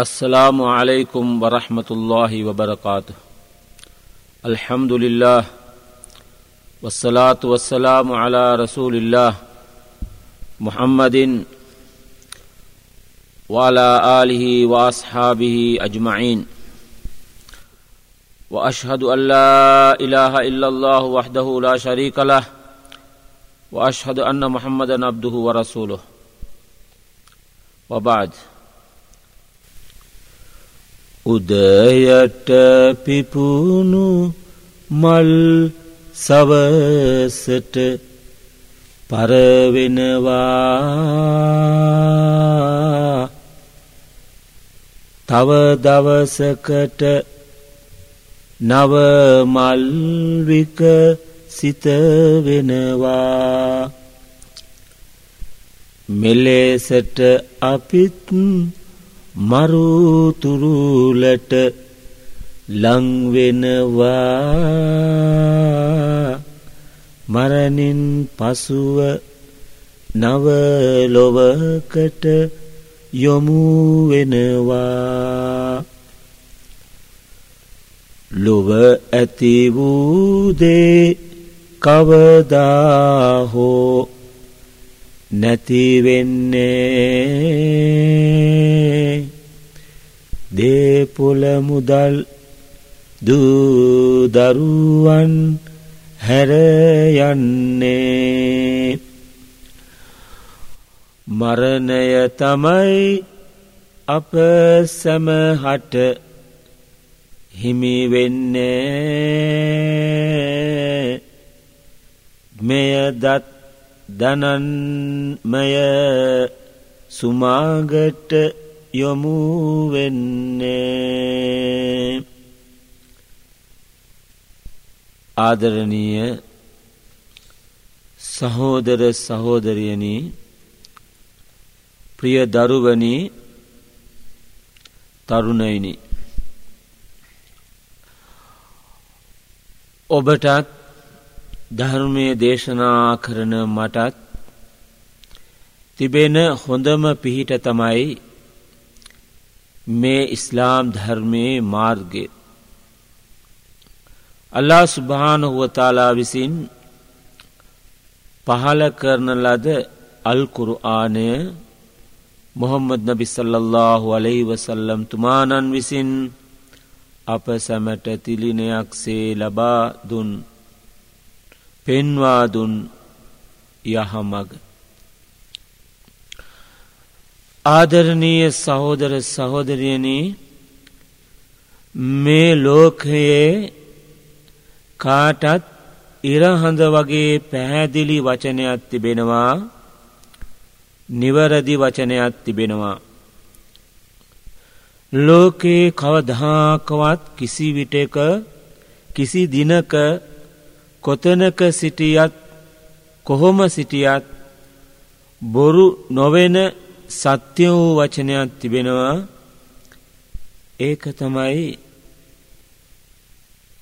السلام عليكم ورحمة الله وبركاته. الحمد لله والصلاة والسلام على رسول الله محمد وعلى آله وأصحابه أجمعين. وأشهد أن لا إله إلا الله وحده لا شريك له وأشهد أن محمدا عبده ورسوله. وبعد. උදයට පිපුුණු මල් සවසට පරවෙනවා. තව දවසකට නවමල්වික සිතවෙනවා මෙලෙසට අපිත් මරුතුරුලට ලංවෙනවා. මරණින් පසුව නවලොවකට යොමුවෙනවා ලොව ඇති වූදේ කවදාහෝ නැතිවෙන්නේ දේපොල මුදල් දූදරුවන් හැරයන්නේ මරණය තමයි අප සැමහට හිමිවෙන්නේ මෙය දත් දනන්මය සුමාගට යොමුවෙන්නේ ආදරණීය සහෝදර සහෝදරියනී ප්‍රිය දරුවනී තරුණයිනි. ඔබටත් ධර්මය දේශනා කරන මටත් තිබෙන හොඳම පිහිට තමයි මේ ඉස්ලාම් ධර්මයේ මාර්ගය. අල්ලා සුභානහුවතාලා විසින් පහල කරන ලද අල්කුරු ආනය මොහොම්මද නබි සල්ලල්ලාහු අලෙහි වසල්ලම් තුමානන් විසින් අප සැමට තිලිනයක්සේ ලබා දුන් පෙන්වාදුන් යහමග. ආදරණීය සහෝදර සහෝදරයනී මේ ලෝකයේ කාටත් ඉරහඳ වගේ පැහැදිලි වචනයක් තිබෙනවා නිවරදි වචනයක් තිබෙනවා. ලෝකයේ කවදහාකවත් කිසි විටක කිසි දිනක කොතනක සිටියත් කොහොම සිටියත් බොරු නොවෙන සත්‍ය වූ වචනයක් තිබෙනවා ඒක තමයි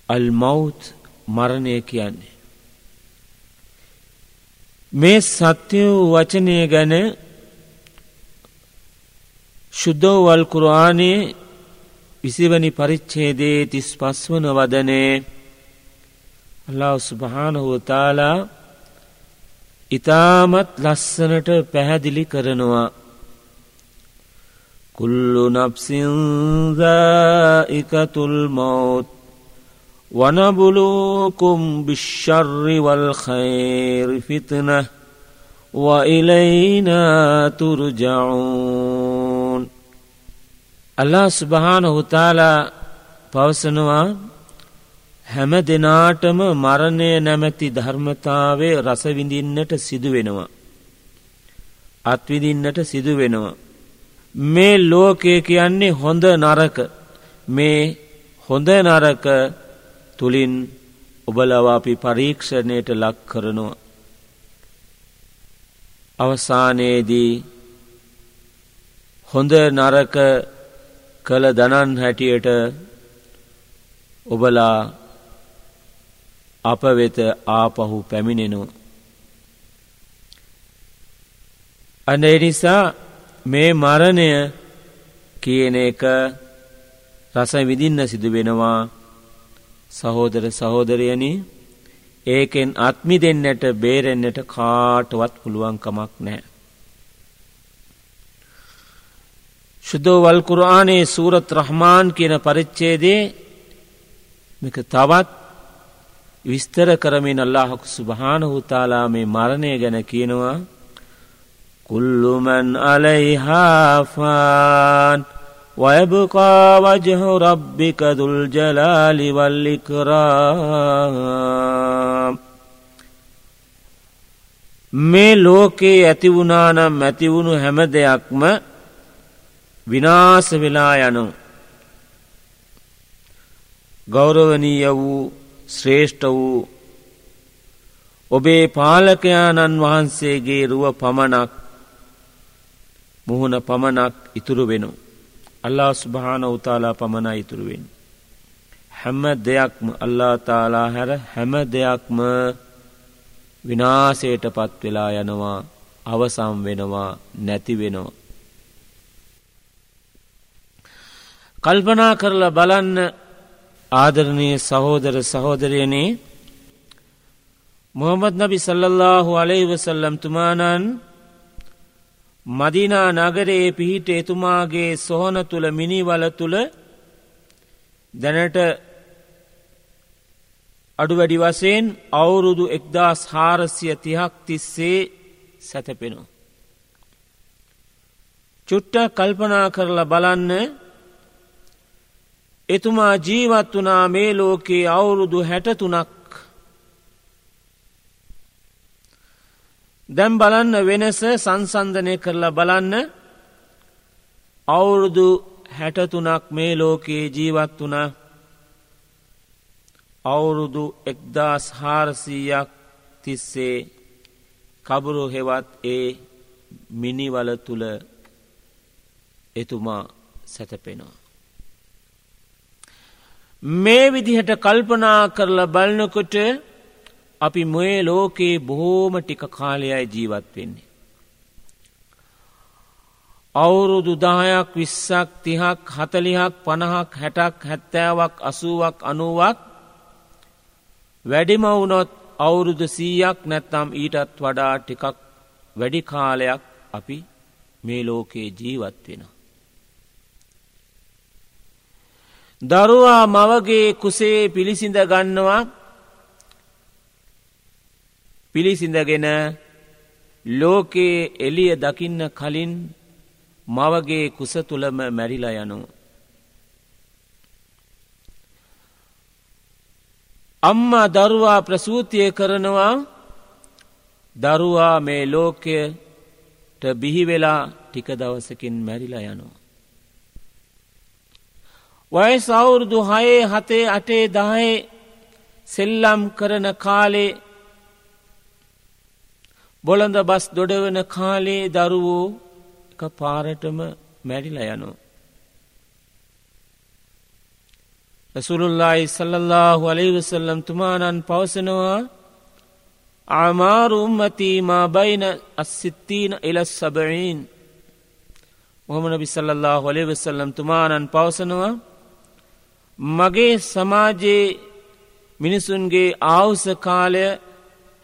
අල්මෞත් මරණය කියන්නේ. මේ සත්‍ය වූ වචනය ගැන ශුද්ධෝවල් කුරාණයේ විසිවනි පරිච්ඡේදයේ තිස් පස්වන වදනේ අල්ලා සුභානහුවතාලා ඉතාමත් ලස්සනට පැහැදිලි කරනවා කුල්ලු නප්සින්දයිකතුල් මෞත් ونبلوكم بالشر والخير فتنة وإلينا ترجعون الله سبحانه وتعالى පවසනවා හැම දෙනාටම මරණය නැමැති ධර්මතාවේ රසවිඳින්නට සිදුවෙනවා. අත්විදින්නට සිදුවෙනවා. මේ ලෝකය කියන්නේ හොඳ නරක මේ හොඳ නරක තුළින් ඔබලව අපි පරීක්ෂණයට ලක් කරනවා. අවසානයේදී හොඳ නරක කළ දනන් හැටියට ඔබලා අප වෙත ආපහු පැමිණෙනවා. අන නිසා මේ මරණය කියන එක රස විදින්න සිදු වෙනවා සහෝදර සහෝදරයනි ඒකෙන් අත්මි දෙන්නට බේරෙන්න්නට කාටවත් පුළුවන්කමක් නෑ. ශුද්ධෝවල් කුරානේ සූරත් රහමාන් කියන පරිච්චේදේ මේක තවත් විස්තර කරමින් අල්ලාහකු සුභානහුතාලා මේ මරණය ගැන කියනවා කුල්ලුමන් අලයිහාෆාන් ويبقى وجه ربك ذو الجلال والإكرام මේ ලෝකේ ඇතිවුණානම් ඇතිවුණු හැම දෙයක්ම විනාස වෙලා යනු. ගෞරවනීය වූ ශ්‍රේෂ්ඨ වූ ඔබේ පාලකයාණන් වහන්සේගේ රුව පමණක් මුහුණ පමණක් ඉතුරු වෙනු. අල්ලා ස්ුභාන උතාලා පමණ ඉතුරුවෙන්. හැම දෙයක්ම අල්ලා තාලා හැර හැම දෙයක්ම විනාසයට පත් වෙලා යනවා අවසම් වෙනවා නැති වෙනවා. කල්පනා කරලා බලන්න ආදරණය සහෝදර සහෝදරයනේ මොහමද නබි සල්ලල්ලාහු අලයිවසල්ලම් තුමානන් මදිනා නගරයේ පිහිට එතුමාගේ සොහන තුළ මිනිවල තුළ දැනට අඩු වැඩි වසයෙන් අවුරුදු එක්දස් හාරසිය තිහක් තිස්සේ සැතපෙනු. චුට්ට කල්පනා කරලා බලන්න එතුමා ජීවත් වනා මේ ලෝකයේ අවුරුදු හැටතුනක් දැම් බලන්න වෙනස සංසන්ධනය කරලා බලන්න අවුරුදු හැටතුනක් මේ ලෝකයේ ජීවත් වුණ අවුරුදු එක්දාස් හාරසීයක් තිස්සේ කබුරු හෙවත් ඒ මිනිවල තුළ එතුමා සැතපෙනවා. මේ විදිහට කල්පනා කරලා බලනකොට අපි මොේ ලෝකයේ බොහෝම ටික කාලයයි ජීවත් වෙන්නේ. අවුරුදු දායක් විස්සක් තිහක් හතලිහක් පණහක් හැටක් හැත්තෑවක් අසුවක් අනුවක් වැඩිමවුනොත් අවුරුදු සීයක් නැත්තම් ඊටත් වඩා ටිකක් වැඩි කාලයක් අපි මේ ලෝකයේ ජීවත් වෙන. දරුවා මවගේ කුසේ පිළිසිඳ ගන්නවා පිළිසිඳගෙන ලෝකයේ එලිය දකින්න කලින් මවගේ කුස තුළම මැරිලා යනු. අම්මා දරුවා ප්‍රසූතිය කරනවා දරුවා මේ ලෝකයට බිහිවෙලා ටික දවසකින් මැරිලා යනවා. වයස් අවුරුදු හයේ හතේ අටේ දහයේ සෙල්ලම් කරන කාලේ බොළඳ බස් දොඩවන කාලයේ දරුවෝ එක පාරටම මැඩිල යනු. රසුරුල්ලායි සල්ලල්ලාහු අලෙවසල්ලම් තුමානන් පවසනවා ආමාරුම්මතීමා බයින අස්සිත්තීන එලස් සබයින් මොහමන බිසල්ලල්ලා හොලෙවසල්ලම් තුමානන් පවසනවා මගේ සමාජයේ මිනිසුන්ගේ ආවුස කාලය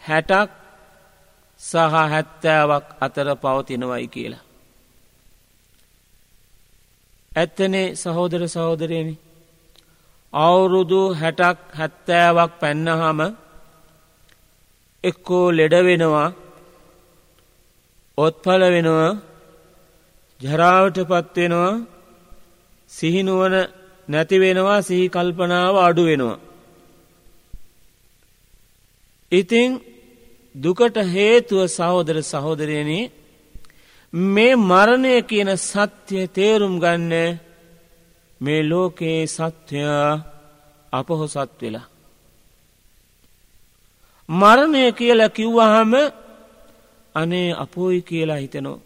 හැටක් සහ හැත්තෑවක් අතර පවතිනවයි කියලා. ඇත්තනේ සහෝදර සහෝදරයනි අවුරුදු හැටක් හැත්තෑවක් පැන්නහම එක්කෝ ලෙඩ වෙනවා ඔත්පල වෙනවා ජරාවට පත්වෙනවා සිහිනුවන නැති වෙනවා සිහි කල්පනාව අඩු වෙනවා. ඉතිං දුකට හේතුව සහෝදර සහෝදරයනි මේ මරණය කියන සත්‍යය තේරුම් ගන්න මේ ලෝකයේ සත්‍යයා අපහොසත් වෙලා. මරණය කියලා කිව්වහම අනේ අපෝයි කියලා හිතනෝ.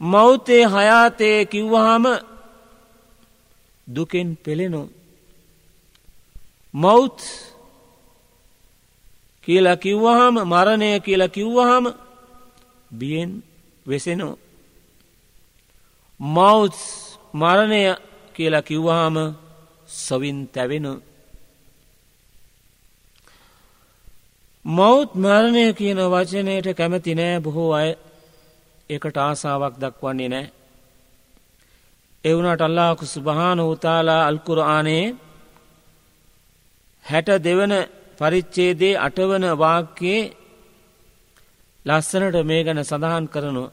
මෞතේ හයාතේ කිව්වහම දුකෙන් පෙළෙනෝ. මෞත් කියලා කිව්වහම මරණය කියලා කිව්වහම බියෙන් වෙසෙනෝ. මෞස් මරණය කියලා කිව්වාම සොවින් තැවෙන මෞත් මරණය කියන වචනයට කැමති නෑ බොහෝ අය එකට ආසාාවක් දක්වන්නේ නෑ එවුනට අල්ලාකු සුභාන උතාලා අල්කුරආනේ හැට දෙවන පරිච්චේදේ අටවන වාක්‍යයේ ලස්සනට මේ ගැන සඳහන් කරනවා.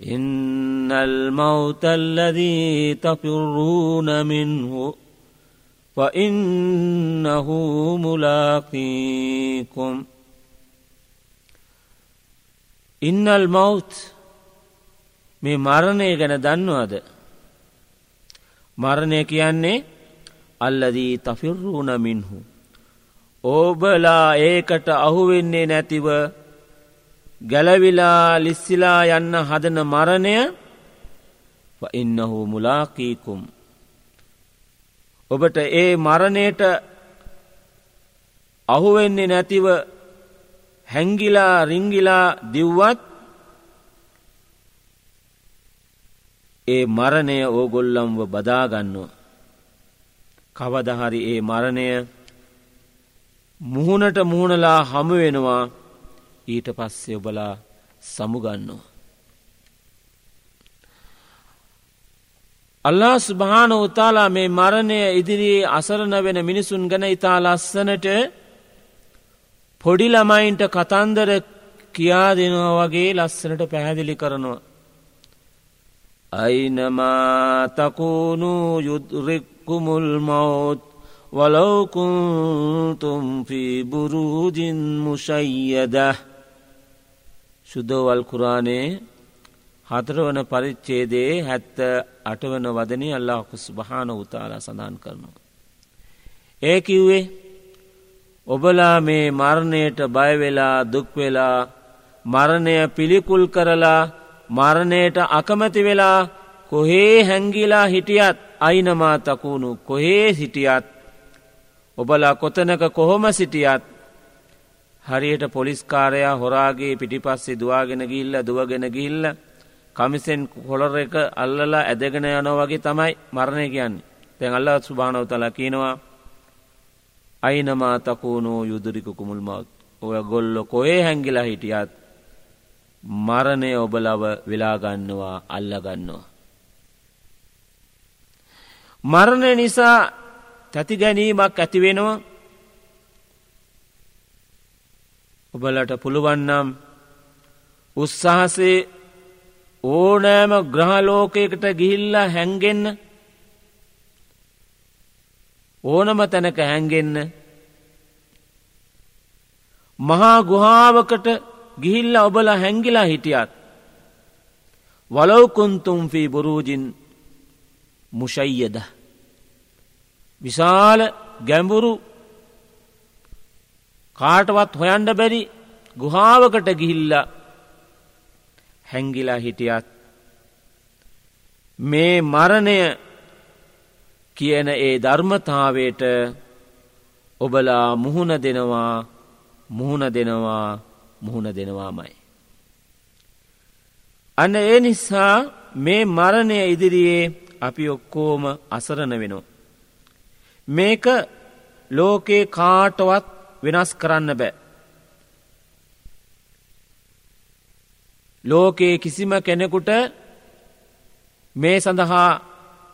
ඉන්නල් මෞතල්ලදී තපිරුූනමින්හු وإنه ملاقيكم ඉන්නල් මෞත් මේ මරණය ගැන දන්නවාද මරණය කියන්නේ අල්ලදී තෆිර්රුණ මින්හු ඕබලා ඒකට අහුවෙන්නේ නැතිව ගැලවිලා ලිස්සිලා යන්න හදන මරණය ඉන්නහු මුලාකීකුම් ඔබට ඒ මරණයට අහුවෙන්නේ නැතිව හැංගිලා රිංගිලා දිව්වත් ඒ මරණය ඕගොල්ලම්ව බදාගන්නවා. කවදහරි ඒ මරණය මුහුණට මුහුණලා හමුවෙනවා ඊට පස්සේ ඔබලා සමුගන්නවා. අල්ලා ස්භාන උතාලා මේ මරණය ඉදිරියේ අසරණ වෙන මිනිසුන් ගැන ඉතා ලස්සනට පොඩි ළමයින්ට කතන්දර කියා දෙනවා වගේ ලස්සනට පැහැදිලි කරනවා. අයිනමා තකුණු යුද්රෙක්කුමුල් මවුත් වලවකුන්තුම්පි බුරූජින් මුෂයියදහ ශුද්ධෝවල් කුරානේ හතරවන පරිච්චේදේ හැත්ත අටවන වදනී අල්ලාහකුස් භාන උතාලා සඳහන් කරනවා. ඒ කිව්වේ ඔබලා මේ මරණයට බයවෙලා දුක්වෙලා මරණය පිළිකුල් කරලා මරණයට අකමැති වෙලා කොහේ හැංගිලා හිටියත් අයිනමා තකුණු කොහේ සිටියත් ඔබලා කොතනක කොහොම සිටියත් හරියට පොලිස්කාරයා හොරාගේ පිටිපස්සේ දවාගෙන ගිල්ල දුවගෙන ගිල්ල කමිසෙන් කොළර එක අල්ලලා ඇදගෙන යනෝ වගේ තමයි මරණය කියන්නේ තැන් අල්ල සුභානව තලා කියනවා අයිනමා තකුණෝ යුදුරික කුමුල් මවත් ඔය ගොල්ලො කොේ හැංගිලා හිටියත් මරණය ඔබලව වෙලාගන්නවා අල්ලගන්නවා. මරණය නිසා තැති ගැනීමක් ඇතිවෙනවා ඔබලට පුළුවන්නම් උත්සාහසේ ඕනෑම ග්‍රහලෝකයකට ගිහිල්ලා හැන්ගෙන්න ඕනම තැනක හැන්ගෙන්න මහා ගුහාාවකට ගිහිල්ල ඔබල හැංගිලා හිටියත් වලවකුන්තුම්ෆී බොරූජින් මුෂයියද. විශාල ගැඹුරු කාටවත් හොයන්ඩ බැරි ගුහාාවකට ගිහිල්ල හැංගිලා හිටියත් මේ මරණය කියන ඒ ධර්මතාවයට ඔබලා මුහුණ දෙනවා මුහුණ දෙනවා මුහුණ දෙනවාමයි. අන්න ඒ නිසා මේ මරණය ඉදිරියේ අපි ඔක්කෝම අසරණ වෙනවා. මේක ලෝකේ කාටවත් වෙනස් කරන්න බෑ. ලෝකයේ කිසිම කෙනෙකුට මේ සඳහා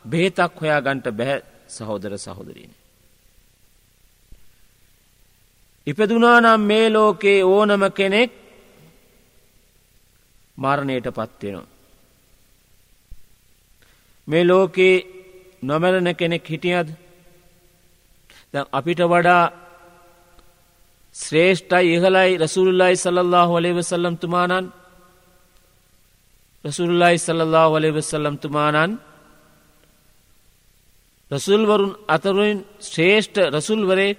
බේතක් හොයා ගන්ට බැහැ සහෝදර සහෝදරීන. ඉපදුනානම් මේ ලෝකයේ ඕනම කෙනෙක් මරණයට පත්වෙනවා. මේ ලෝකේ නොමැරණ කෙනෙක් හිටියද දැන් අපිට වඩා ශ්‍රේෂ්ඨයි ඉහලයි රසුල්ලයි සල්له ලේ වසල්ලම් තුමානන් රසුල්ලයි සල්له ලේ වසල්ලම් තුමානන් රසුල්වරුන් අතරුවෙන් ශ්‍රේෂ්ඨ රසුල්වරේ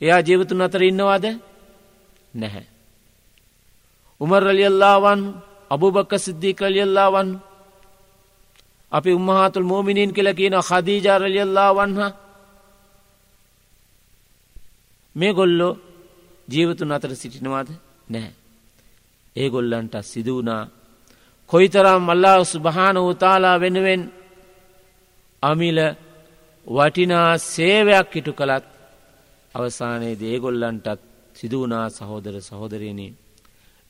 එයා ජීවතුන් අතර ඉන්නවාද? නැහැ. උමරලියල්ලාවන් අබුබක්ක සිද්ධී කලියල්ලාවන් අපි උම්මහතුල් මෝමිනින් කියල කියන හදීජාරලියල්ලා වන්හ මේ ගොල්ලෝ ජීවතුන් අතර සිටිනවාද නෑ. ඒ ගොල්ලන්ට සිදුවනා කොයිතරම් අල්ලා සුභාන වතාලා වෙනුවෙන් අමිල වටිනා සේවයක් ඉටු කළත් අවසානයේ දේගොල්ලන්ටත් සිදුවනා සහෝදර සහෝදරයනී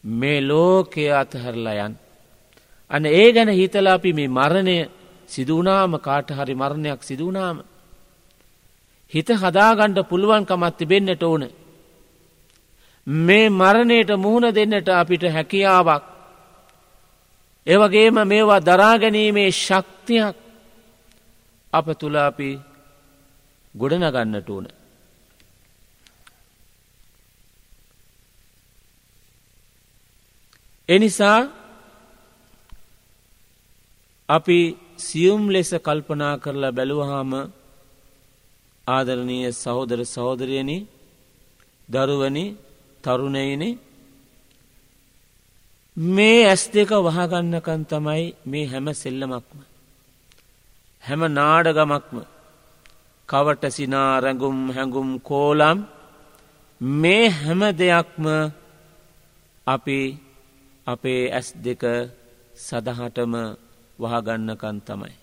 මේ ලෝකය අතහැරලා යන්. අන ඒ ගැන හිතලා අපි මේ මරණය සිදුවනාම කාට හරි මරණයක් සිදුවනාම. හිත හදාගණ්ඩ පුළුවන්කමත් තිබෙන්න්නට ඕන. මේ මරණයට මුහුණ දෙන්නට අපිට හැකියාවක්. ඒවගේම මේවා දරාගැනීමේ ශක්තියක් අප තුළ අපි ගොඩනගන්නට ඕන. එනිසා අපි සියුම් ලෙස කල්පනා කරලා බැලුවහාම ආදරණීය සහෝදර සහෝදරයනි දරුවනි තරුණයිනි මේ ඇස් දෙක වහගන්නකන් තමයි මේ හැම සෙල්ලමක්ම. හැම නාඩගමක්ම කවට සිනා රැඟුම් හැඟුම් කෝලම් මේ හැම දෙයක්ම අපි අපේ ඇස් දෙක සදහටම වහගන්නකන් තමයි.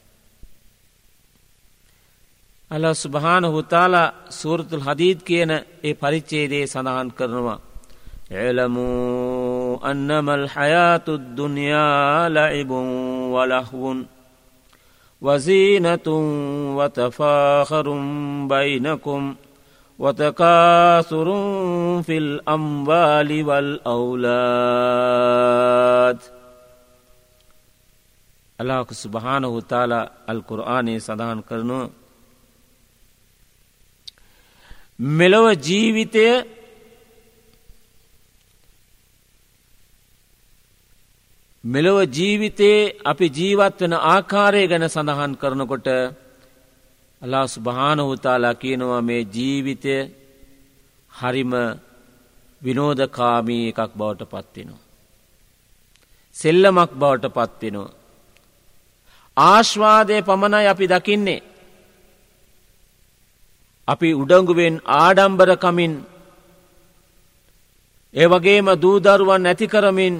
අල සුභාන හුතාලා සූරතුල් හදීත් කියන ඒ පරිච්චේදේ සඳහන් කරනවා. එලමූ අන්නමල් හයාතුත් දුනියා ලයිබුන් වලහවුන් وزينة وتفاخر بينكم وتكاثر في الأموال والأولاد අලාක සුභානහු තාලා අල් කුරආනයේ සඳහන් කරනවා මෙලොව ජීවිතය මෙලොව ජීවිතයේ අපි ජීවත් වෙන ආකාරය ගැන සඳහන් කරනකොට අලා ස්භානහුතාලා කියනවා මේ ජීවිතය හරිම විනෝදකාමී එකක් බවට පත්වෙනවා. සෙල්ලමක් බවට පත්වෙනවා. ආශ්වාදය පමණයි අපි දකින්නේ. අපි උඩංගුවෙන් ආඩම්බරකමින් ඒ වගේම දූදරුවන් නැතිකරමින්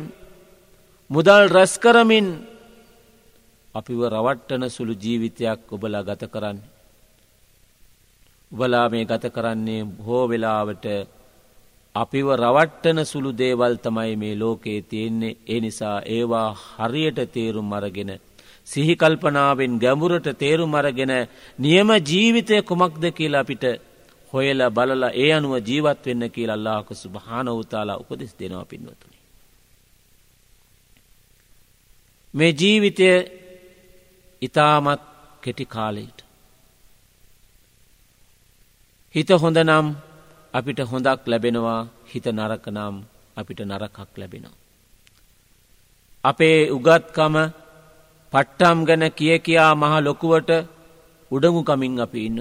මුදල් රැස්කරමින් අපිව රවට්ටන සුළු ජීවිතයක් ඔබලා ගත කරන්නේ. උබලා මේ ගත කරන්නේ බොහෝ වෙලාවට අපිව රවට්ටන සුළු දේවල් තමයි මේ ලෝකයේ තියෙන්නේ ඒ නිසා ඒවා හරියට තේරුම් අරගෙන සිහිකල්පනාවෙන් ගැඹුරට තේරුම් අරගෙන නියම ජීවිතය කුමක්ද කියලා අපිට හොයල බලලා ඒ අනුව ජීවත් වෙන්න කියලා අල්ලාහක සුභානවතාලා උපදෙස් දෙනවා පින්වතුනි. මේ ජීවිතය ඉතාමත් කෙටි කාලයට. හිත හොඳ නම් අපිට හොඳක් ලැබෙනවා හිත නරක නම් අපිට නරකක් ලැබෙනවා. අපේ උගත්කම පට්ටම් ගැන කිය කියා මහ ලොකුවට උඩඟුකමින් අපි ඉන්න.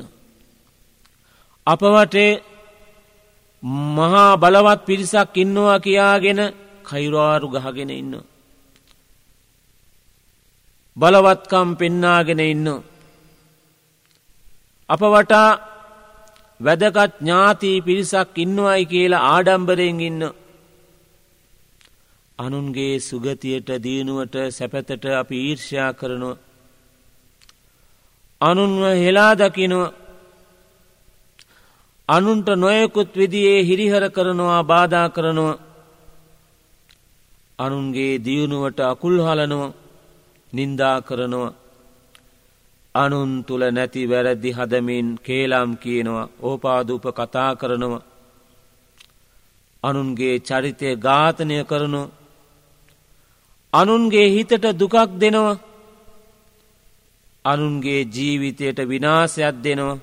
අප වටේ මහා බලවත් පිරිසක් ඉන්නවා කියාගෙන කයිරවාරු ගහගෙන ඉන්න. බලවත්කම් පෙන්නාගෙන ඉන්න. අප වටා වැදගත් ඥාතිී පිරිසක් ඉන්නවයි කියලා ආඩම්බරයෙන් ඉන්න. අනුන්ගේ සුගතියට දියනුවට සැපතට අපි ඊර්ෂයා කරනවා. අනුන්ව හෙලා දකිනවා අනුන්ට නොයකුත් විදියේ හිරිහර කරනවා බාධා කරනවා අනුන්ගේ දියුණුවට අකුල් හලනවා නින්දා කරනවා අනුන් තුළ නැති වැරදි හදමින් කේලාම් කියනවා ඕපාදූප කතා කරනවා අනුන්ගේ චරිතය ඝාතනය කරනවා අනුන්ගේ හිතට දුකක් දෙනවා. අනුන්ගේ ජීවිතයට විනාසයක් දෙනවා.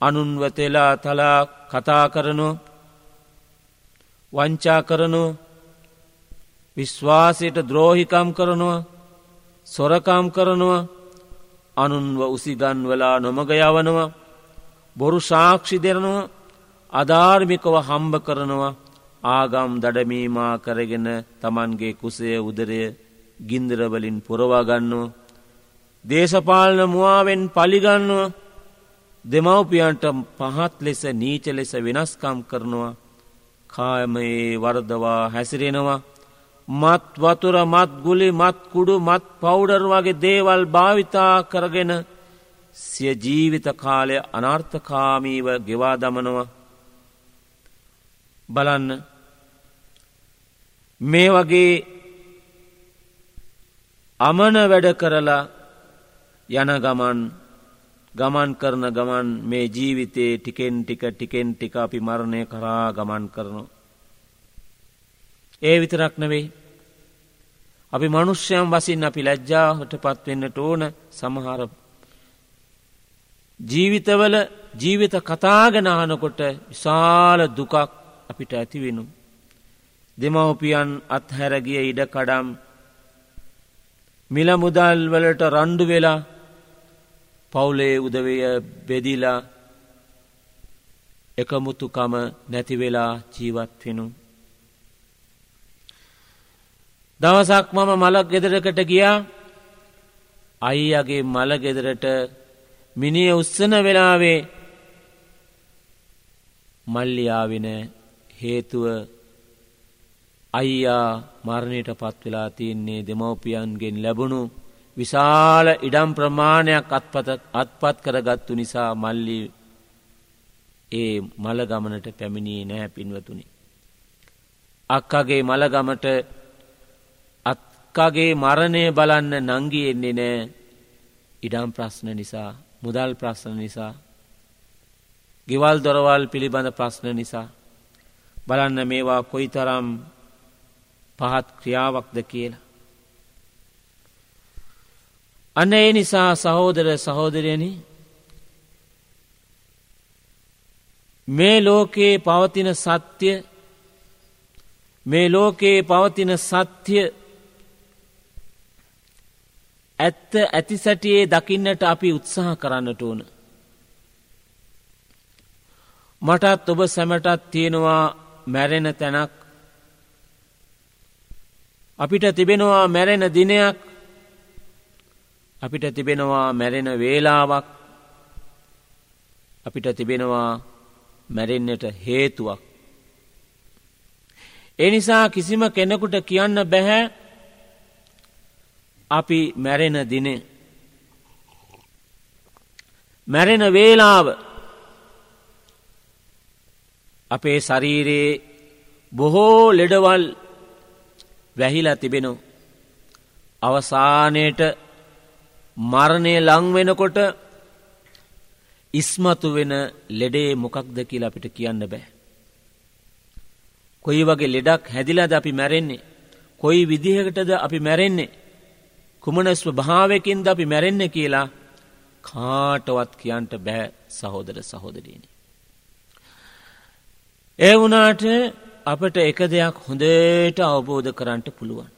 අනුන්ව තෙලා තලා කතා කරනවා. වංචා කරනවා. විශ්වාසයට ද්‍රෝහිකම් කරනවා. සොරකම් කරනවා. අනුන්ව උසිගන්වලා නොමග යවනවා. බොරු සාක්ෂි දෙරනවා අධාර්මිකව හම්බ කරනවා. ආගම් දඩමීමා කරගෙන තමන්ගේ කුසය උදරය ගින්දරවලින් පුරවාගන්නවා. දේශපාලන මුවාවෙන් පලිගන්නවා දෙමව්පියන්ට පහත් ලෙස නීච ලෙස වෙනස්කම් කරනවා කායමයේ වර්දවා හැසිරෙනවා මත් වතුර මත් ගුලි මත් කුඩු මත් පෞඩර් වගේ දේවල් භාවිතා කරගෙන සිය ජීවිත කාලය අනර්ථකාමීව ගෙවා දමනව බලන්න මේ වගේ අමන වැඩ කරලා යන ගමන් ගමන් කරන ගමන් මේ ජීවිතයේ ටිකෙන් ටික ටිකෙන් ටික අපි මරණය කරා ගමන් කරනවා. ඒ විතරක් නෙවෙයි. අපි මනුෂ්‍යයන් වසින් අපි ලැජ්ජාහට පත්වෙන්නට ඕන සමහර ජීවිතවල ජීවිත කතාගෙනහනකොට විශාල දුකක් අපිට ඇතිවෙනු. දෙමවපියන් අත්හැරගිය ඉඩකඩම් මිල මුදල් වලට රණ්ඩු වෙලා පවුලේ උදවය බෙදිලා එකමුතුකම නැතිවෙලා ජීවත් වෙනු. දවසක් මම මලක් ගෙදරකට ගියා අයියගේ මල ගෙදරට මිනිිය උත්සන වෙලාවේ මල්ලියාවෙන හේතුව අයියා මරණයට පත් වෙලා තියන්නේ දෙමවපියන්ගෙන් ලැබුණු විශාල ඉඩම් ප්‍රමාණයක් අත්පත අත්පත් කරගත්තු නිසා මල්ලි ඒ මළගමනට පැමිණියේ නෑ පින්වතුනි. අක්කගේ මළගමට අක්කගේ මරණය බලන්න නංගියෙන්නේ නෑ ඉඩම් ප්‍රශ්න නිසා මුදල් ප්‍රශ්න නිසා ගෙවල් දොරවල් පිළිබඳ ප්‍රශ්න නිසා බලන්න මේවා කොයි තරම් පහත් ක්‍රියාවක්ද කියලා. අන්න ඒ නිසා සහෝදර සහෝදරයන මේ ලෝකයේ පවතින සත්‍යය මේ ලෝකයේ පවතින සත්‍යය ඇත්ත ඇති සැටියේ දකින්නට අපි උත්සාහ කරන්නට ඕන. මටත් ඔබ සැමටත් තියෙනවා මැරෙන තැනක් අපිට තිබෙනවා මැරෙන දිනයක් අපිට තිබෙනවා මැරෙන වේලාවක් අපිට තිබෙනවා මැරෙන්න්නට හේතුවක්. එනිසා කිසිම කෙනෙකුට කියන්න බැහැ අපි මැරෙන දිනේ. මැරෙන වේලාව අපේ ශරීරයේ බොහෝ ලෙඩවල් වැහිලා තිබෙනු. අවසානයට මරණය ලංවෙනකොට ඉස්මතු වෙන ලෙඩේ මොකක්ද කියලා අපිට කියන්න බෑ. කොයි වගේ ලෙඩක් හැදිලාද අපි මැරෙන්නේ. කොයි විදිහකටද අපි මැරෙන්නේ. කුමනස්ව භාවයකින්ද අපි මැරෙන්න කියලා කාටවත් කියන්ට බෑ සහෝදර සහෝදරීනි. ඒ වනාට අපට එක දෙයක් හොඳට අවබෝධ කරන්නට පුළුවන්.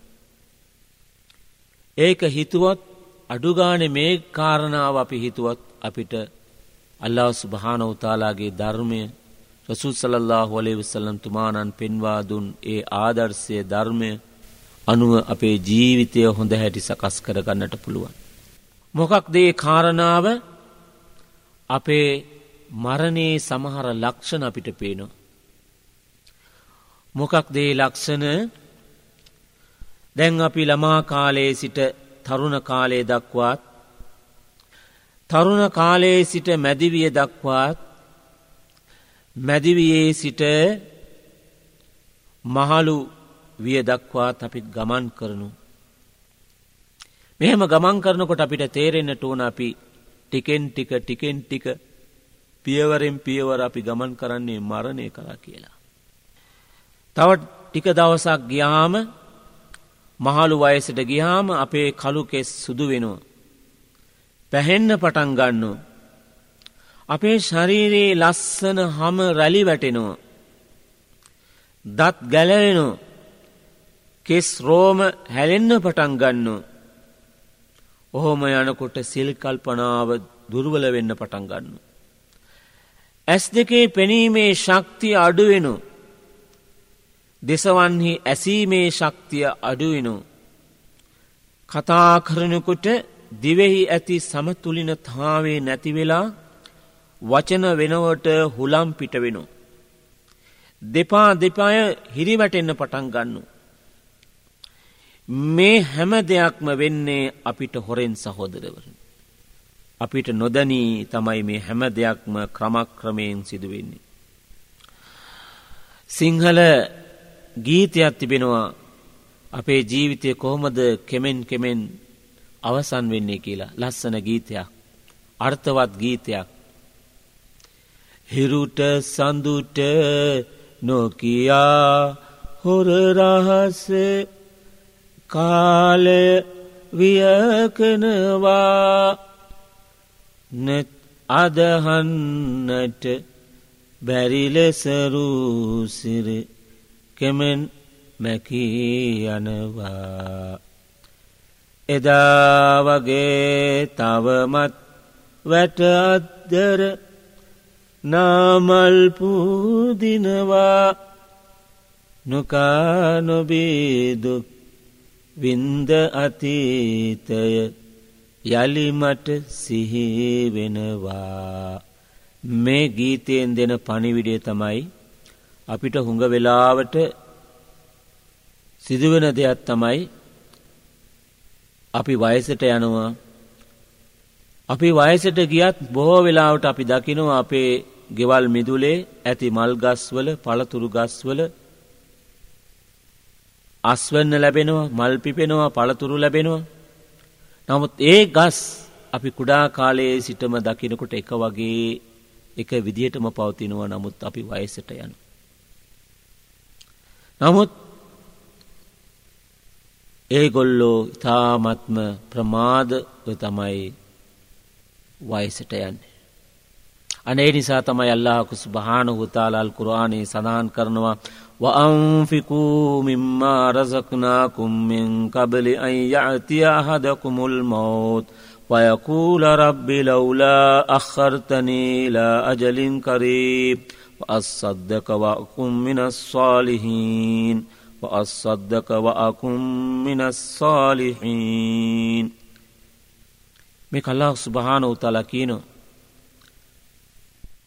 ඒක හිතුවත් අඩුගාන මේ කාරණාව අපි හිතුවත් අපිට අල්ලා සුභාන උතාලාගේ ධර්මය රසුල් සලල්له හොලේ විසල්ලම් තුමානන් පෙන්වා දුන් ඒ ආදර්ශය ධර්මය අනුව අපේ ජීවිතය හොඳ හැටි සකස් කරගන්නට පුළුවන්. මොකක් දේ කාරණාව අපේ මරණයේ සමහර ලක්ෂණ අපිට පේනවා. මොකක් දේ ලක්ෂණ දැන් අපි ළමා කාලයේ සිට තරුණ කාලයේ දක්වාත් තරුණ කාලයේ සිට මැදිවිය දක්වාත් මැදිවියේ සිට මහලු විය දක්වාත් අපිත් ගමන් කරනු. මෙහෙම ගමන් කරනකොට අපිට තේරෙන්නට ඕන අපි ටිකෙන් ටික ටිකෙන් ටික පියවරෙන් පියවර අපි ගමන් කරන්නේ මරණය කලා කියලා. තව ටික දවසක් ගියාම මහලු වයසට ගියාම අපේ කළු කෙස් සුදු වෙනවා. පැහෙන්න පටන් ගන්න. අපේ ශරීරයේ ලස්සන හම රැලි වැටෙනවා. දත් ගැලවෙනවා. කෙස් රෝම හැලෙන්න පටන් ගන්න. ඔහොම යනකොට සිල් කල්පනාව දුර්වල වෙන්න පටන් ගන්න. ඇස් දෙකේ පෙනීමේ ශක්තිය අඩුවෙනු. දෙසවන්හි ඇසීමේ ශක්තිය අඩුවෙනු. කතා කරනකොට දිවෙහි ඇති සමතුලින තාවේ නැතිවෙලා වචන වෙනවට හුලම් පිට වෙනු. දෙපා දෙපාය හිරිවැටෙන්න පටන් ගන්නු. මේ හැම දෙයක්ම වෙන්නේ අපිට හොරෙන් සහෝදරවරන. අපිට නොදනී තමයි මේ හැම දෙයක්ම ක්‍රමක්‍රමයෙන් සිදුවෙන්නේ. සිංහල ගීතයක් තිබෙනවා. අපේ ජීවිතය කොහොමද කෙමෙන් කෙමෙන් අවසන් වෙන්නේ කියලා. ලස්සන ගීතයක්. අර්ථවත් ගීතයක්. හිරුට සඳුට නොකයා හොරරහස කාලය වියකනවා. නෙත් අදහන්නට බැරිලෙසරූසිර කෙමෙන් මැකී යනවා. එදා වගේ තවමත් වැට අද්දර නාමල් පූදිනවා. නොකානොබේදුක් වින්ද අතීතය යළිමට සිහිවෙනවා මේ ගීතයෙන් දෙන පණිවිඩේ තමයි අපිට හුඟ වෙලාවට සිදුවෙන දෙයක් තමයි අපි වයසට යනවා. අපි වයසට ගියත් බොහෝ වෙලාවට අපි දකිනවා අපේ ගෙවල් මිදුලේ ඇති මල් ගස්වල පළතුරු ගස්වල අස්වන්න ලැබෙනවා මල් පිපෙනවා පළතුරු ලැබෙනවා. නමුත් ඒ ගස් අපි කුඩා කාලයේ සිටම දකිනකොට එක වගේ එක විදිහටම පවතිනවා. නමුත් අපි වයසට යන. නමුත් ඒගොල්ලෝ ඉතාමත්ම ප්‍රමාදව තමයි වයසට යන්නේ. අනේ නිසා තමයි අල්ලාහකු සුබහානහු තාලාල් කුරාණයේ සඳහන් කරනවා وأنفقوا مما رزقناكم من قبل أن يأتي أحدكم الموت ويقول رب لولا أخرتني إلى أجل قريب وأصدق وأكن من الصالحين وأصدق وأكن من الصالحين මේක අල්ලාහ් සුබහානහු තාලා කියනවා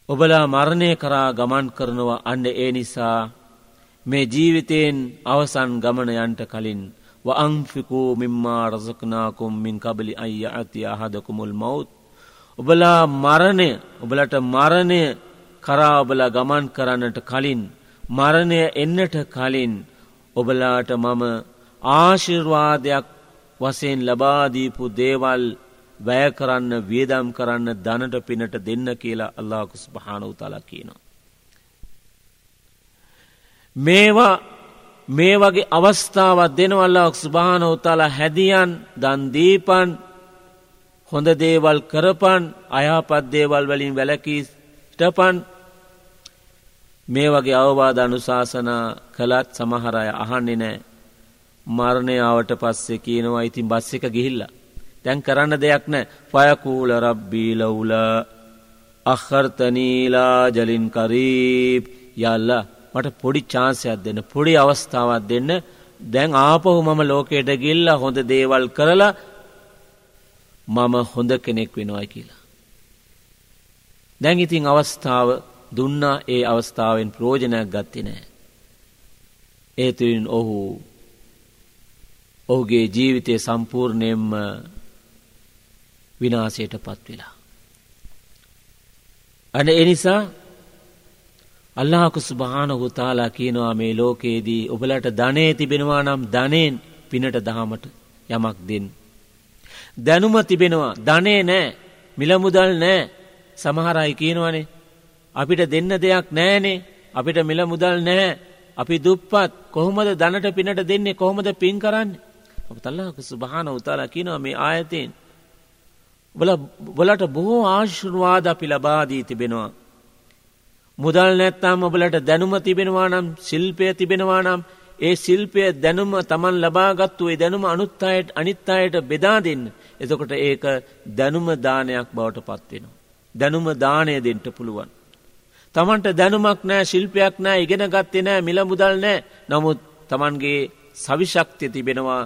ඔබලා මරණය කරා ගමන් කරනවා අන්න ඒ නිසා මේ ජීවිතයෙන් අවසන් ගමන යන්ට කලින් වඅංෆිකූ මිම්මා රසක්නාකුම් මින් කබලි අය අති අහදකුමුල් මවුත් ඔබලා මරණය ඔබලට මරණය කරා ඔබලා ගමන් කරන්නට කලින් මරණය එන්නට කලින් ඔබලාට මම ආශිර්වාදයක් වසයෙන් ලබාදීපු දේවල් වැය කරන්න වියදම් කරන්න දනට පිනට දෙන්න කියලා අල්ලාකුස් භාන උතලා කියනවා. මේවා මේ වගේ අවස්ථාවත් දෙනවල්ලාක් ස්භාන උතාලා හැදියන් දන්දීපන් හොඳ දේවල් කරපන් අයාපත් දේවල් වලින් වැලකීටපන් මේ වගේ අවවාද අනුශාසනා කළත් සමහරය අහන්නේ නෑ. මරණයාවට පස්සේ කියනවා ඉතින් බස් එක ගිහිල්ලා. තැන් කරන්න දෙයක් නෑ. ෆයකූල රබ්බීලවුල අහර්තනීලා ජලින් කරීබ්. යල්ලා මට පොඩි චාන්සයක් දෙන්න පොඩි අවස්ථාවක් දෙන්න. දැන් ආපහු මම ලෝකයට ගිල්ල හොඳ දේවල් කරලා මම හොඳ කෙනෙක් වෙනවා කියලා. දැන් ඉතින් අවස්ථාව දුන්නා ඒ අවස්ථාවෙන් ප්‍රෝජනයක් ගත්ති නෑ. ඒතුරින් ඔහු ඔහුගේ ජීවිතය සම්පූර්ණයෙන්ම විනාසයට පත්වෙලා. අන එනිසා අල්ලාහකු සුභානහු තාලා කියනවා මේ ලෝකයේදී ඔබලට ධනේ තිබෙනවා නම් ධනයෙන් පිනට දහමට යමක් දෙන්න. දැනුම තිබෙනවා ධනේ නෑ මිලමුදල් නෑ සමහරයි කියනවනේ අපිට දෙන්න දෙයක් නෑනේ අපිට මිල මුදල් නෑ අපි දුප්පත්. කොහොමද දනට පිනට දෙන්නේ? කොහොමද පින් කරන්න? අප තල්ලාක සුභාන උතාලා කියනවා මේ ආයතයෙන් බලට බොහෝ ආශුර්වාද අපි ලබාදී තිබෙනවා. මුදල් නැත්තාම් ඔබලට දැනුම තිබෙනවා නම් ශිල්පය තිබෙනවා නම් ඒ ශිල්පය දැනුම තමන් ලබාගත්තු ඒ දැනුම අනුත්තායට අනිත්තායට බෙදා දෙන්න. එතකොට ඒක දැනුම දානයක් බවට පත්වෙනවා. දැනුම දානය දෙන්ට පුළුවන්. තමන්ට දැනුමක් නෑ ශිල්පයක් නෑ ඉගෙන ගත්තේ නෑ මිල මුදල් නෑ. නමුත් තමන්ගේ සවිශක්තිය තිබෙනවා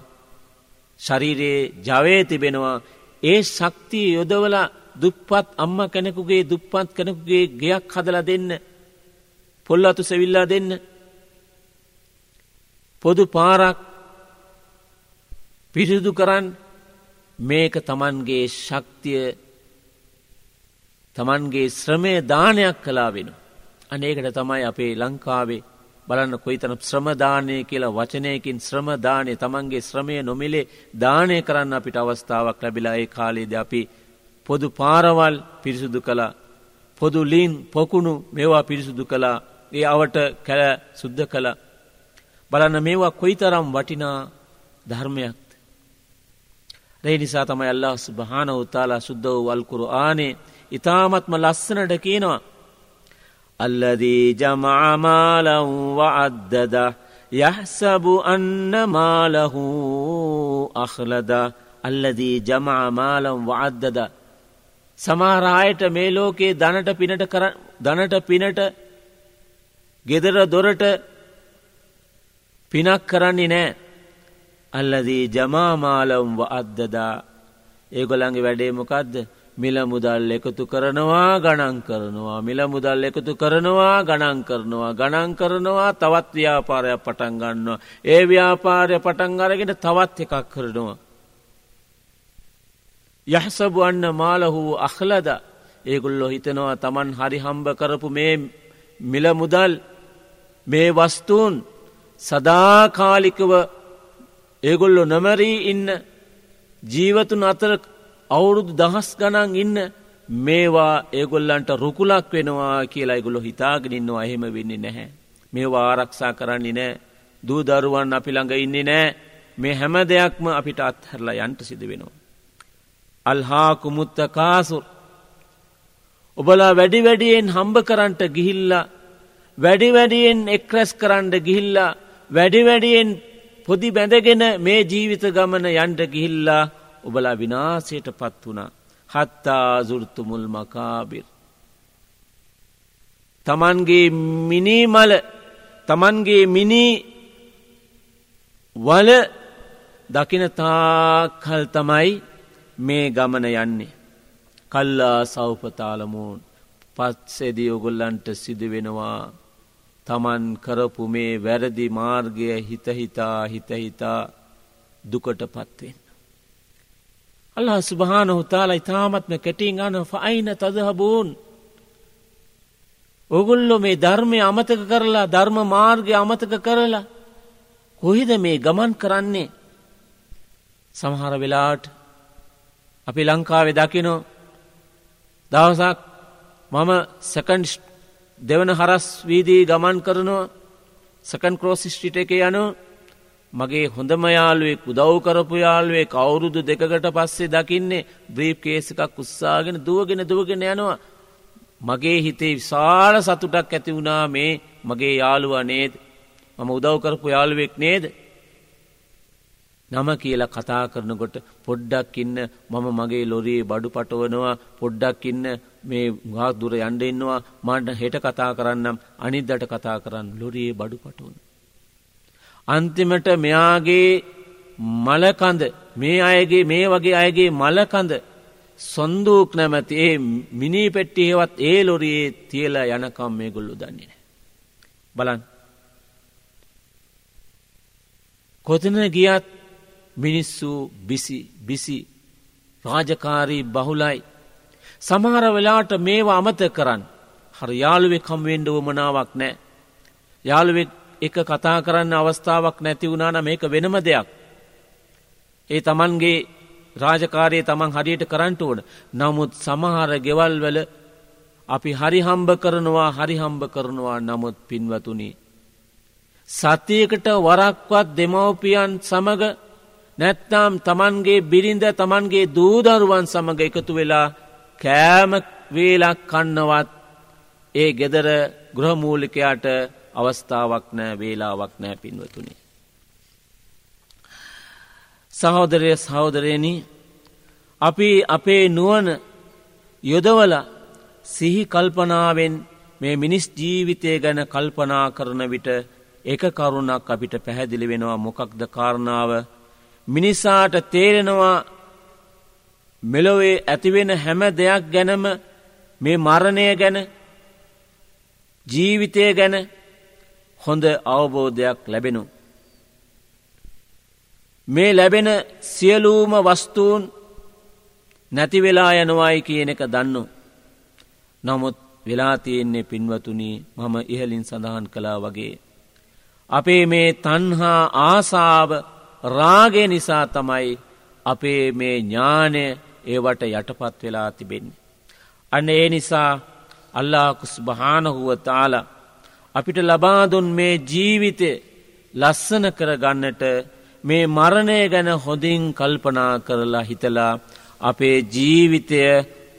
ශරීරයේ ජවය තිබෙනවා. ඒ ශක්තිය යොදවලා දුප්පත් අම්ම කෙනෙකුගේ දුප්පත් කෙනෙකුගේ ගෙයක් හදලා දෙන්න පොල් අතු සෙවිල්ලා දෙන්න. පොදු පාරක් පිරිදු කරන්න මේක තමන්ගේ ශක්තිය තමන්ගේ ශ්‍රමය දානයක් කලා වෙන. අනේකට තමයි අපේ ලංකාවේ බලන්න කොයිතන ශ්‍රමදානය කියලා වචනයකින් ශ්‍රමදානය තමන්ගේ ශ්‍රමය නොමිලේ දානය කරන්න අපිට අවස්ථාවක් ලැබිලා ඒ කාලේද අපි පොදු පාරවල් පිරිසුදු කලා පොදු ලීන් පොකුණු මේවා පිරිසුදු කලා ඒ අවට කැල සුද්ධ කළ බලන්න මේවා කොයිතරම් වටිනා ධර්මයක්ද. රේ නිසා තමයි අල්له ස්භාන උතාලා සුද්ද වූ වල්කුරු ආනේ ඉතාමත්ම ලස්සනට කියනවා. අල්ලදී ජමාමාලව්ව අද්දද යහසබු අන්න මාලහු අහලද අල්ලදී ජමාමාලම් වඅද්දද. සමාරායට මේ ලෝකයේ දනට පිනට දනට පිනට ගෙදර දොරට පිනක් කරන්නේ නෑ. අල්ලදී ජමාමාලම් වඅද්දදා ඒගොළන්ගේ වැඩේ මොකක්ද මිල මුදල් එකතු කරනවා ගණන් කරනවා. මිල මුදල් එකතු කරනවා ගණන් කරනවා. ගණන් කරනවා තවත් ව්‍යාපාරයක් පටන් ගන්නවා. ඒ ව්‍යාපාරය පටන් අරගෙන තවත් එකක් කරනවා. යහසබු අන්න මාලහු අහලද ඒගොල්ලො හිතනවා තමන් හරි හම්බ කරපු මේ මිල මුදල් මේ වස්තුූන් සදාකාලිකව ඒගොල්ලො නොමරී ඉන්න ජීවතුන් අතර අවුරුදු දහස් ගණන් ඉන්න මේවා ඒගොල්ලන්ට රුකුලක් වෙනවා කියලා ඒගොලො හිතාගෙනන්නවා එහෙම වෙන්නේ නැහැ. මේවා ආරක්ෂා කරන්නේ නෑ දූ දරුවන් අපි ළඟ ඉන්නේ නෑ මේ හැම දෙයක්ම අපිට අත්හැරලා යන්ට සිද වෙනවා. අල්හාකුමුත්ත කාසුර් ඔබලා වැඩි වැඩියෙන් හම්බ කරන්ට ගිහිල්ලා වැඩි වැඩියෙන් එක්රැස් කරන්න ගිහිල්ලා වැඩි වැඩියෙන් පොදි බැඳගෙන මේ ජීවිත ගමන යන්ට ගිහිල්ලා ඔබලා විනාසයට පත් වුණා හත්තා සුෘතුමුල් මකාබිර්. තමන්ගේ මිනීමල තමන්ගේ මිනී වල දකිනතාකල් තමයි මේ ගමන යන්නේ. කල්ලා සෞපතාලමූන් පත්සෙදී ඔගොල්ලන්ට සිදුවෙනවා තමන් කරපු මේ වැරදි මාර්ගය හිතහිතා හිතහිතා දුකට පත්වෙන්. අල්له සුභාන හුතාලා ඉතාමත්ම කැටින් අන ෆයින තදහබූන් ඔගුල්ලො මේ ධර්මය අමතක කරලා ධර්ම මාර්ගය අමතක කරලා කොහිද මේ ගමන් කරන්නේ? සමහර වෙලාට අපි ලංකාවෙ දකිනෝ දවසක් මම සකන්් දෙවන හරස් වීදී ගමන් කරනවා සකන් ක්‍රෝස් ස්ටිට එක යනු මගේ හොඳම යාළුවෙක් උදව් කරපු යාළුවේ කවුරුදු දෙකට පස්සේ දකින්නේ බ්‍රීප් කේස එකක් උත්සාගෙන දුවගෙන දුවගෙන යනවා. මගේ හිතේ විශාල සතුටක් ඇති වුණා මේ මගේ යාළුවා නේද? මම උදව් කරපු යාළුවෙක් නේද? නම කියලා කතා කරනකොට පොඩ්ඩක් ඉන්න මම මගේ ලොරයේ බඩු පටවනවා පොඩ්ඩක් ඉන්න මේ ගාක් දුර යන්ඩ ඉන්නවා මට හෙට කතා කරන්නම් අනිද්දට කතා කරන්න ලොරයේ බඩු පටවන. අන්තිමට මෙයාගේ මලකඳ මේ අයගේ මේ වගේ අයගේ මලකඳ සොන්දූක් නැමැති ඒ මිනී පෙට්ටිහෙවත් ඒ ලොරයේ තියලා යනකම් මේ ගොල්ලු දන්නේ. බලන් කොතන ගියත් මිනිස්සු බිසි බිසි රාජකාරී බහුලයි. සමහර වෙලාට මේවා අමත කරන්න හර යාළුවෙක් කම්වෙන්ඩ වමනාවක් නෑ. යාළුවෙක් එක කතා කරන්න අවස්ථාවක් නැති වුණාන මේක වෙනම දෙයක්. ඒ තමන්ගේ රාජකාරයේ තමන් හරියට කරන්ට ඕන නමුත් සමහර ගෙවල්වල අපි හරිහම්බ කරනවා හරිහම්බ කරනවා නමුත් පින්වතුනි. සතියකට වරක්වත් දෙමවපියන් සමඟ නැත්නම් තමන්ගේ බිරිඳ තමන්ගේ දූදරුවන් සමඟ එකතු වෙලා කෑම වේලක් කන්නවත් ඒ ගෙදර ගෘහමූලිකයාට අවස්ථාවක් නෑ වේලාවක් නෑ පින්වතුනි. සහෝදරය සහෝදරයනි අපි අපේ නුවන යොදවල සිහි කල්පනාවෙන් මේ මිනිස් ජීවිතය ගැන කල්පනා කරන විට එක කරුණක් අපිට පැහැදිලි වෙනවා මොකක්ද කාරණාව මිනිසාට තේරෙනවා මෙලොවේ ඇතිවෙන හැම දෙයක් ගැනම මේ මරණය ගැන ජීවිතය ගැන හොඳ අවබෝධයක් ලැබෙනු. මේ ලැබෙන සියලූම වස්තුූන් නැතිවෙලා යනවායි කියන එක දන්නු. නමුත් වෙලා තියෙන්නේ පින්වතුනී මම ඉහලින් සඳහන් කලා වගේ. අපේ මේ තන්හා ආසාාව රාගේ නිසා තමයි අපේ මේ ඥානය ඒවට යටපත් වෙලා තිබෙන්නේ. අන්න ඒ නිසා අල්ලාකුස් භානහුව තාල අපිට ලබාදුන් මේ ජීවිතය ලස්සන කරගන්නට මේ මරණය ගැන හොඳින් කල්පනා කරලා හිතලා අපේ ජීවිතය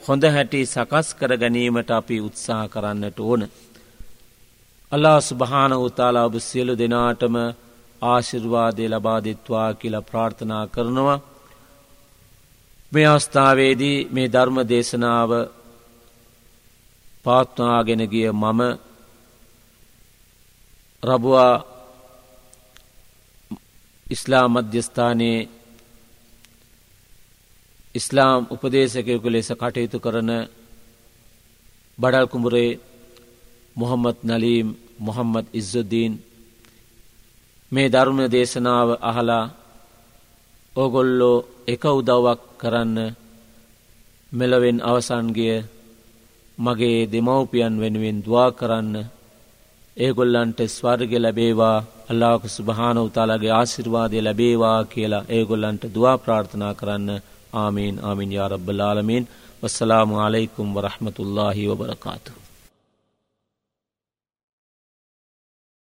හොඳ හැටි සකස් කර ගැනීමට අපි උත්සාහ කරන්නට ඕන. අල්ලා ස්භාන උතාලා ඔබ සියලු දෙනාටම ආශිර්වාදය ලබාදිත්වා කියලා ප්‍රාර්ථනා කරනවා. මේ අවස්ථාවේදී මේ ධර්ම දේශනාව පාත්වාගෙන ගිය මම රබවා ඉස්ලාම් මධ්‍යස්ථානයේ ඉස්ලාම් උපදේශකයකු ලෙස කටයුතු කරන බඩල් කුඹුරේ මොහම්මත් නලීම් මොහම්මත් ඉස්සුද්දීන් මේ ධර්ම දේශනාව අහලා ඕගොල්ලෝ එක උදව්වක් කරන්න මෙලවෙන් අවසන්ගිය මගේ දෙමව්පියන් වෙනුවෙන් දවා කරන්න ඒගොල්ලන්ට ස්වර්ග ලැබේවා අල්ලාක සුභාන උතාලාගේ ආසිර්වාදය ලැබේවා කියලා ඒගොල්ලන්ට දවා ප්‍රාර්ථනා කරන්න ආමීන් ආමින් යාරබ්බලාලමීන් වස්සලාමු අලයිකුම් වරහමතුල්ලාහි වබරකාතු.